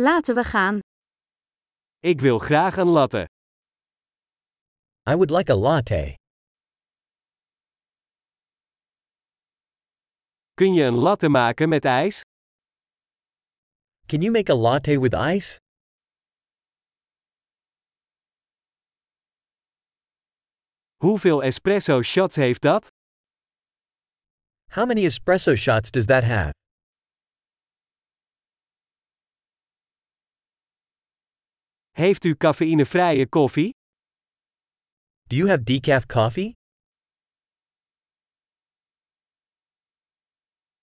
Laten we gaan. Ik wil graag een latte. I would like a latte. Kun je een latte maken met ijs? Can you make a latte with ice? Hoeveel espresso shots heeft dat? How many espresso shots does that have? Heeft u cafeïnevrije koffie? Do you have decaf coffee?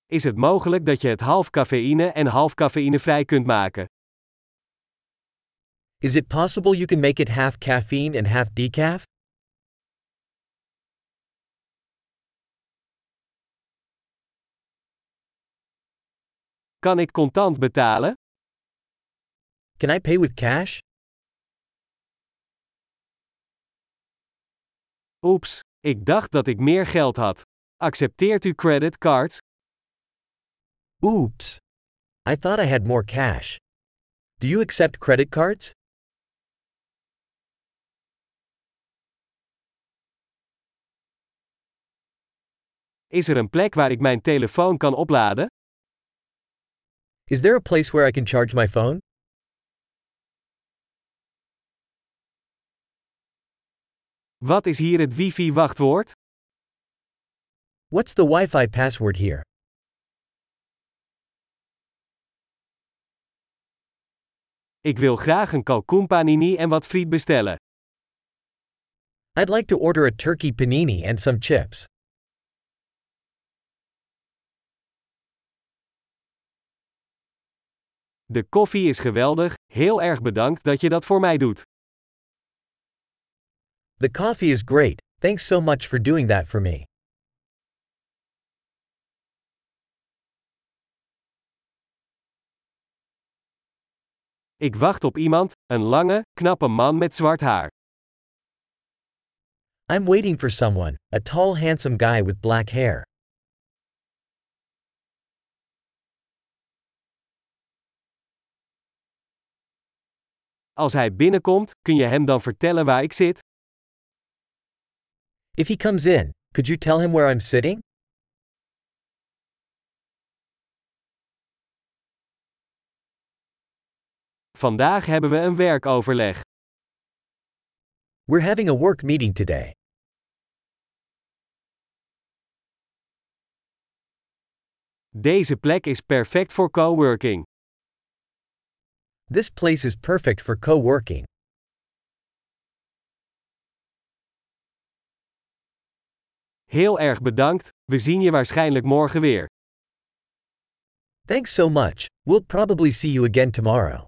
Is het mogelijk dat je het half cafeïne en half cafeïnevrij kunt maken? Is it possible you can make it half caffeine and half decaf? Kan ik contant betalen? Can I pay with cash? Oeps, ik dacht dat ik meer geld had. Accepteert u creditcards? Oops. I thought I had more cash. Do you accept credit cards? Is er een plek waar ik mijn telefoon kan opladen? Is there a place where I can charge my phone? Wat is hier het wifi-wachtwoord? What's the Wi Fi password here? Ik wil graag een kalkoenpanini en wat friet bestellen. I'd like to order a turkey panini and some chips. De koffie is geweldig, heel erg bedankt dat je dat voor mij doet. The coffee is great, thanks so much for doing that for me. Ik wacht op iemand, een lange, knappe man met zwart haar. I'm waiting for someone, a tall, handsome guy with black hair. Als hij binnenkomt, kun je hem dan vertellen waar ik zit? If he comes in, could you tell him where I'm sitting? Vandaag hebben we een werkoverleg. We're having a work meeting today. Deze plek is perfect voor coworking. This place is perfect for co Heel erg bedankt, we zien je waarschijnlijk morgen weer. Thanks so much, we'll probably see you again tomorrow.